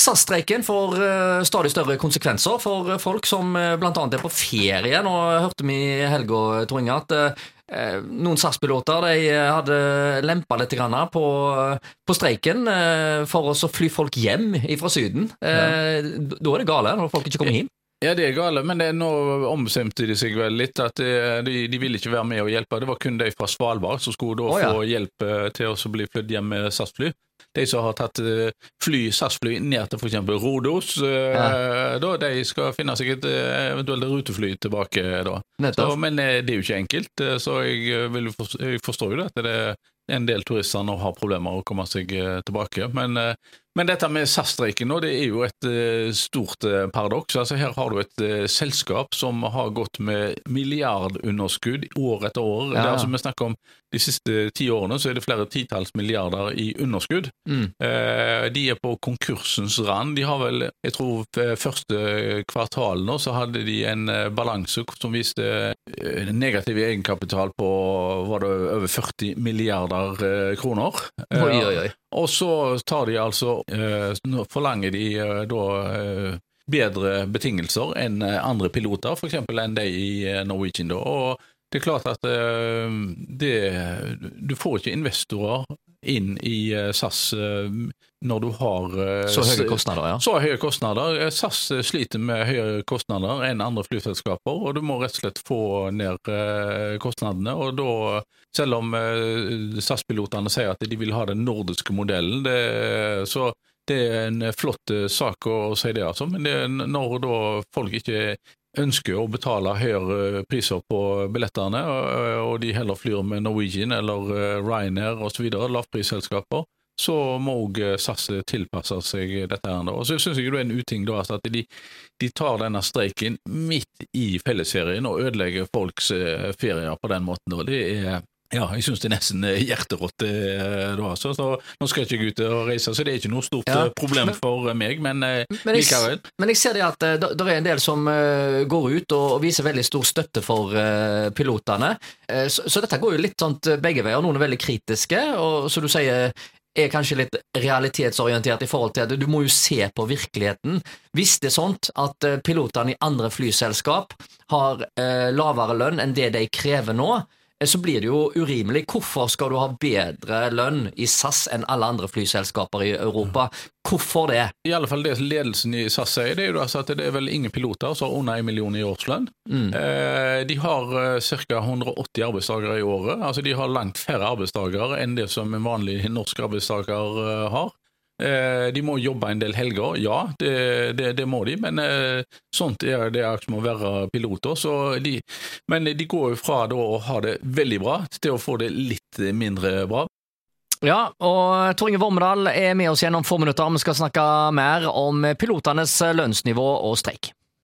SAS-streiken får uh, stadig større konsekvenser for folk som uh, bl.a. er på ferie. Nå hørte vi i helga, at noen SAS-piloter hadde lempa litt på, på streiken for å fly folk hjem fra Syden. Ja. Da er det gale, når folk ikke kommer hjem. Ja, det er gale, men det er nå omstemte de seg vel litt. at De, de ville ikke være med og hjelpe. Det var kun de fra Svalbard som skulle da oh, ja. få hjelp til å bli flydd hjem med SAS-fly de som har tatt eh, fly, SAS-fly ned til f.eks. Rodos, eh, ja. da, de skal finne seg et eh, eventuelt rutefly tilbake da. Så, men det er jo ikke enkelt, så jeg, vil, jeg forstår jo det at det er en del turister nå har problemer med å komme seg tilbake. Men men dette med SAS-streiken det er jo et uh, stort uh, paradoks. Altså, her har du et uh, selskap som har gått med milliardunderskudd år etter år. Ja. Det er altså Vi snakker om de siste ti årene så er det flere titalls milliarder i underskudd. Mm. de er på konkursens rand. De har vel, jeg tror første kvartal nå så hadde de en balanse som viste negativ egenkapital på var det over 40 milliarder kroner. Oi, oi, oi. Og så tar de altså eh, Forlanger de eh, da eh, bedre betingelser enn andre piloter, f.eks. enn de i Norwegian. da, og det er klart at det, du får ikke investorer inn i SAS når du har Så høye kostnader, ja. Så høye kostnader. SAS sliter med høyere kostnader enn andre flyselskaper, og du må rett og slett få ned kostnadene. og da selv om eh, SAS-pilotene sier at de vil ha den nordiske modellen. Det, så det er en flott eh, sak å, si det, altså. Men det, når da folk ikke ønsker å betale høyere priser på billettene, og de heller flyr med Norwegian eller eh, Ryanair osv., lavprisselskaper, så må òg SAS tilpasse seg dette. her. Og så syns jeg det er en uting da, altså, at de, de, tar denne streiken midt i fellesferien og ødelegger folks ferier på den måten. Og det er ja, jeg syns det er nesten eh, hjerterått eh, altså. Så nå skal jeg ikke ut og reise, så det er ikke noe stort ja, eh, problem men, for meg, men, men likevel. Jeg, men jeg ser det at det er en del som går ut og viser veldig stor støtte for pilotene. Så, så dette går jo litt sånn begge veier. Noen er veldig kritiske, og som du sier er kanskje litt realitetsorientert i forhold til at du må jo se på virkeligheten. Hvis det er sånn at pilotene i andre flyselskap har lavere lønn enn det de krever nå, Eh, så blir det jo urimelig. Hvorfor skal du ha bedre lønn i SAS enn alle andre flyselskaper i Europa? Hvorfor det? I alle fall det ledelsen i SAS sier, det er jo altså at det er vel ingen piloter som har under en million i årslønn. Mm. Eh, de har eh, ca. 180 arbeidstakere i året. altså De har langt færre arbeidstakere enn det som en vanlig norsk arbeidstaker har. Eh, de må jobbe en del helger, ja, det, det, det må de, men eh, sånt er det er som å være piloter. De, men de går jo fra å ha det veldig bra til å få det litt mindre bra. Ja, og Tor Inge Vormedal er med oss gjennom få minutter. Vi skal snakke mer om pilotenes lønnsnivå og streik.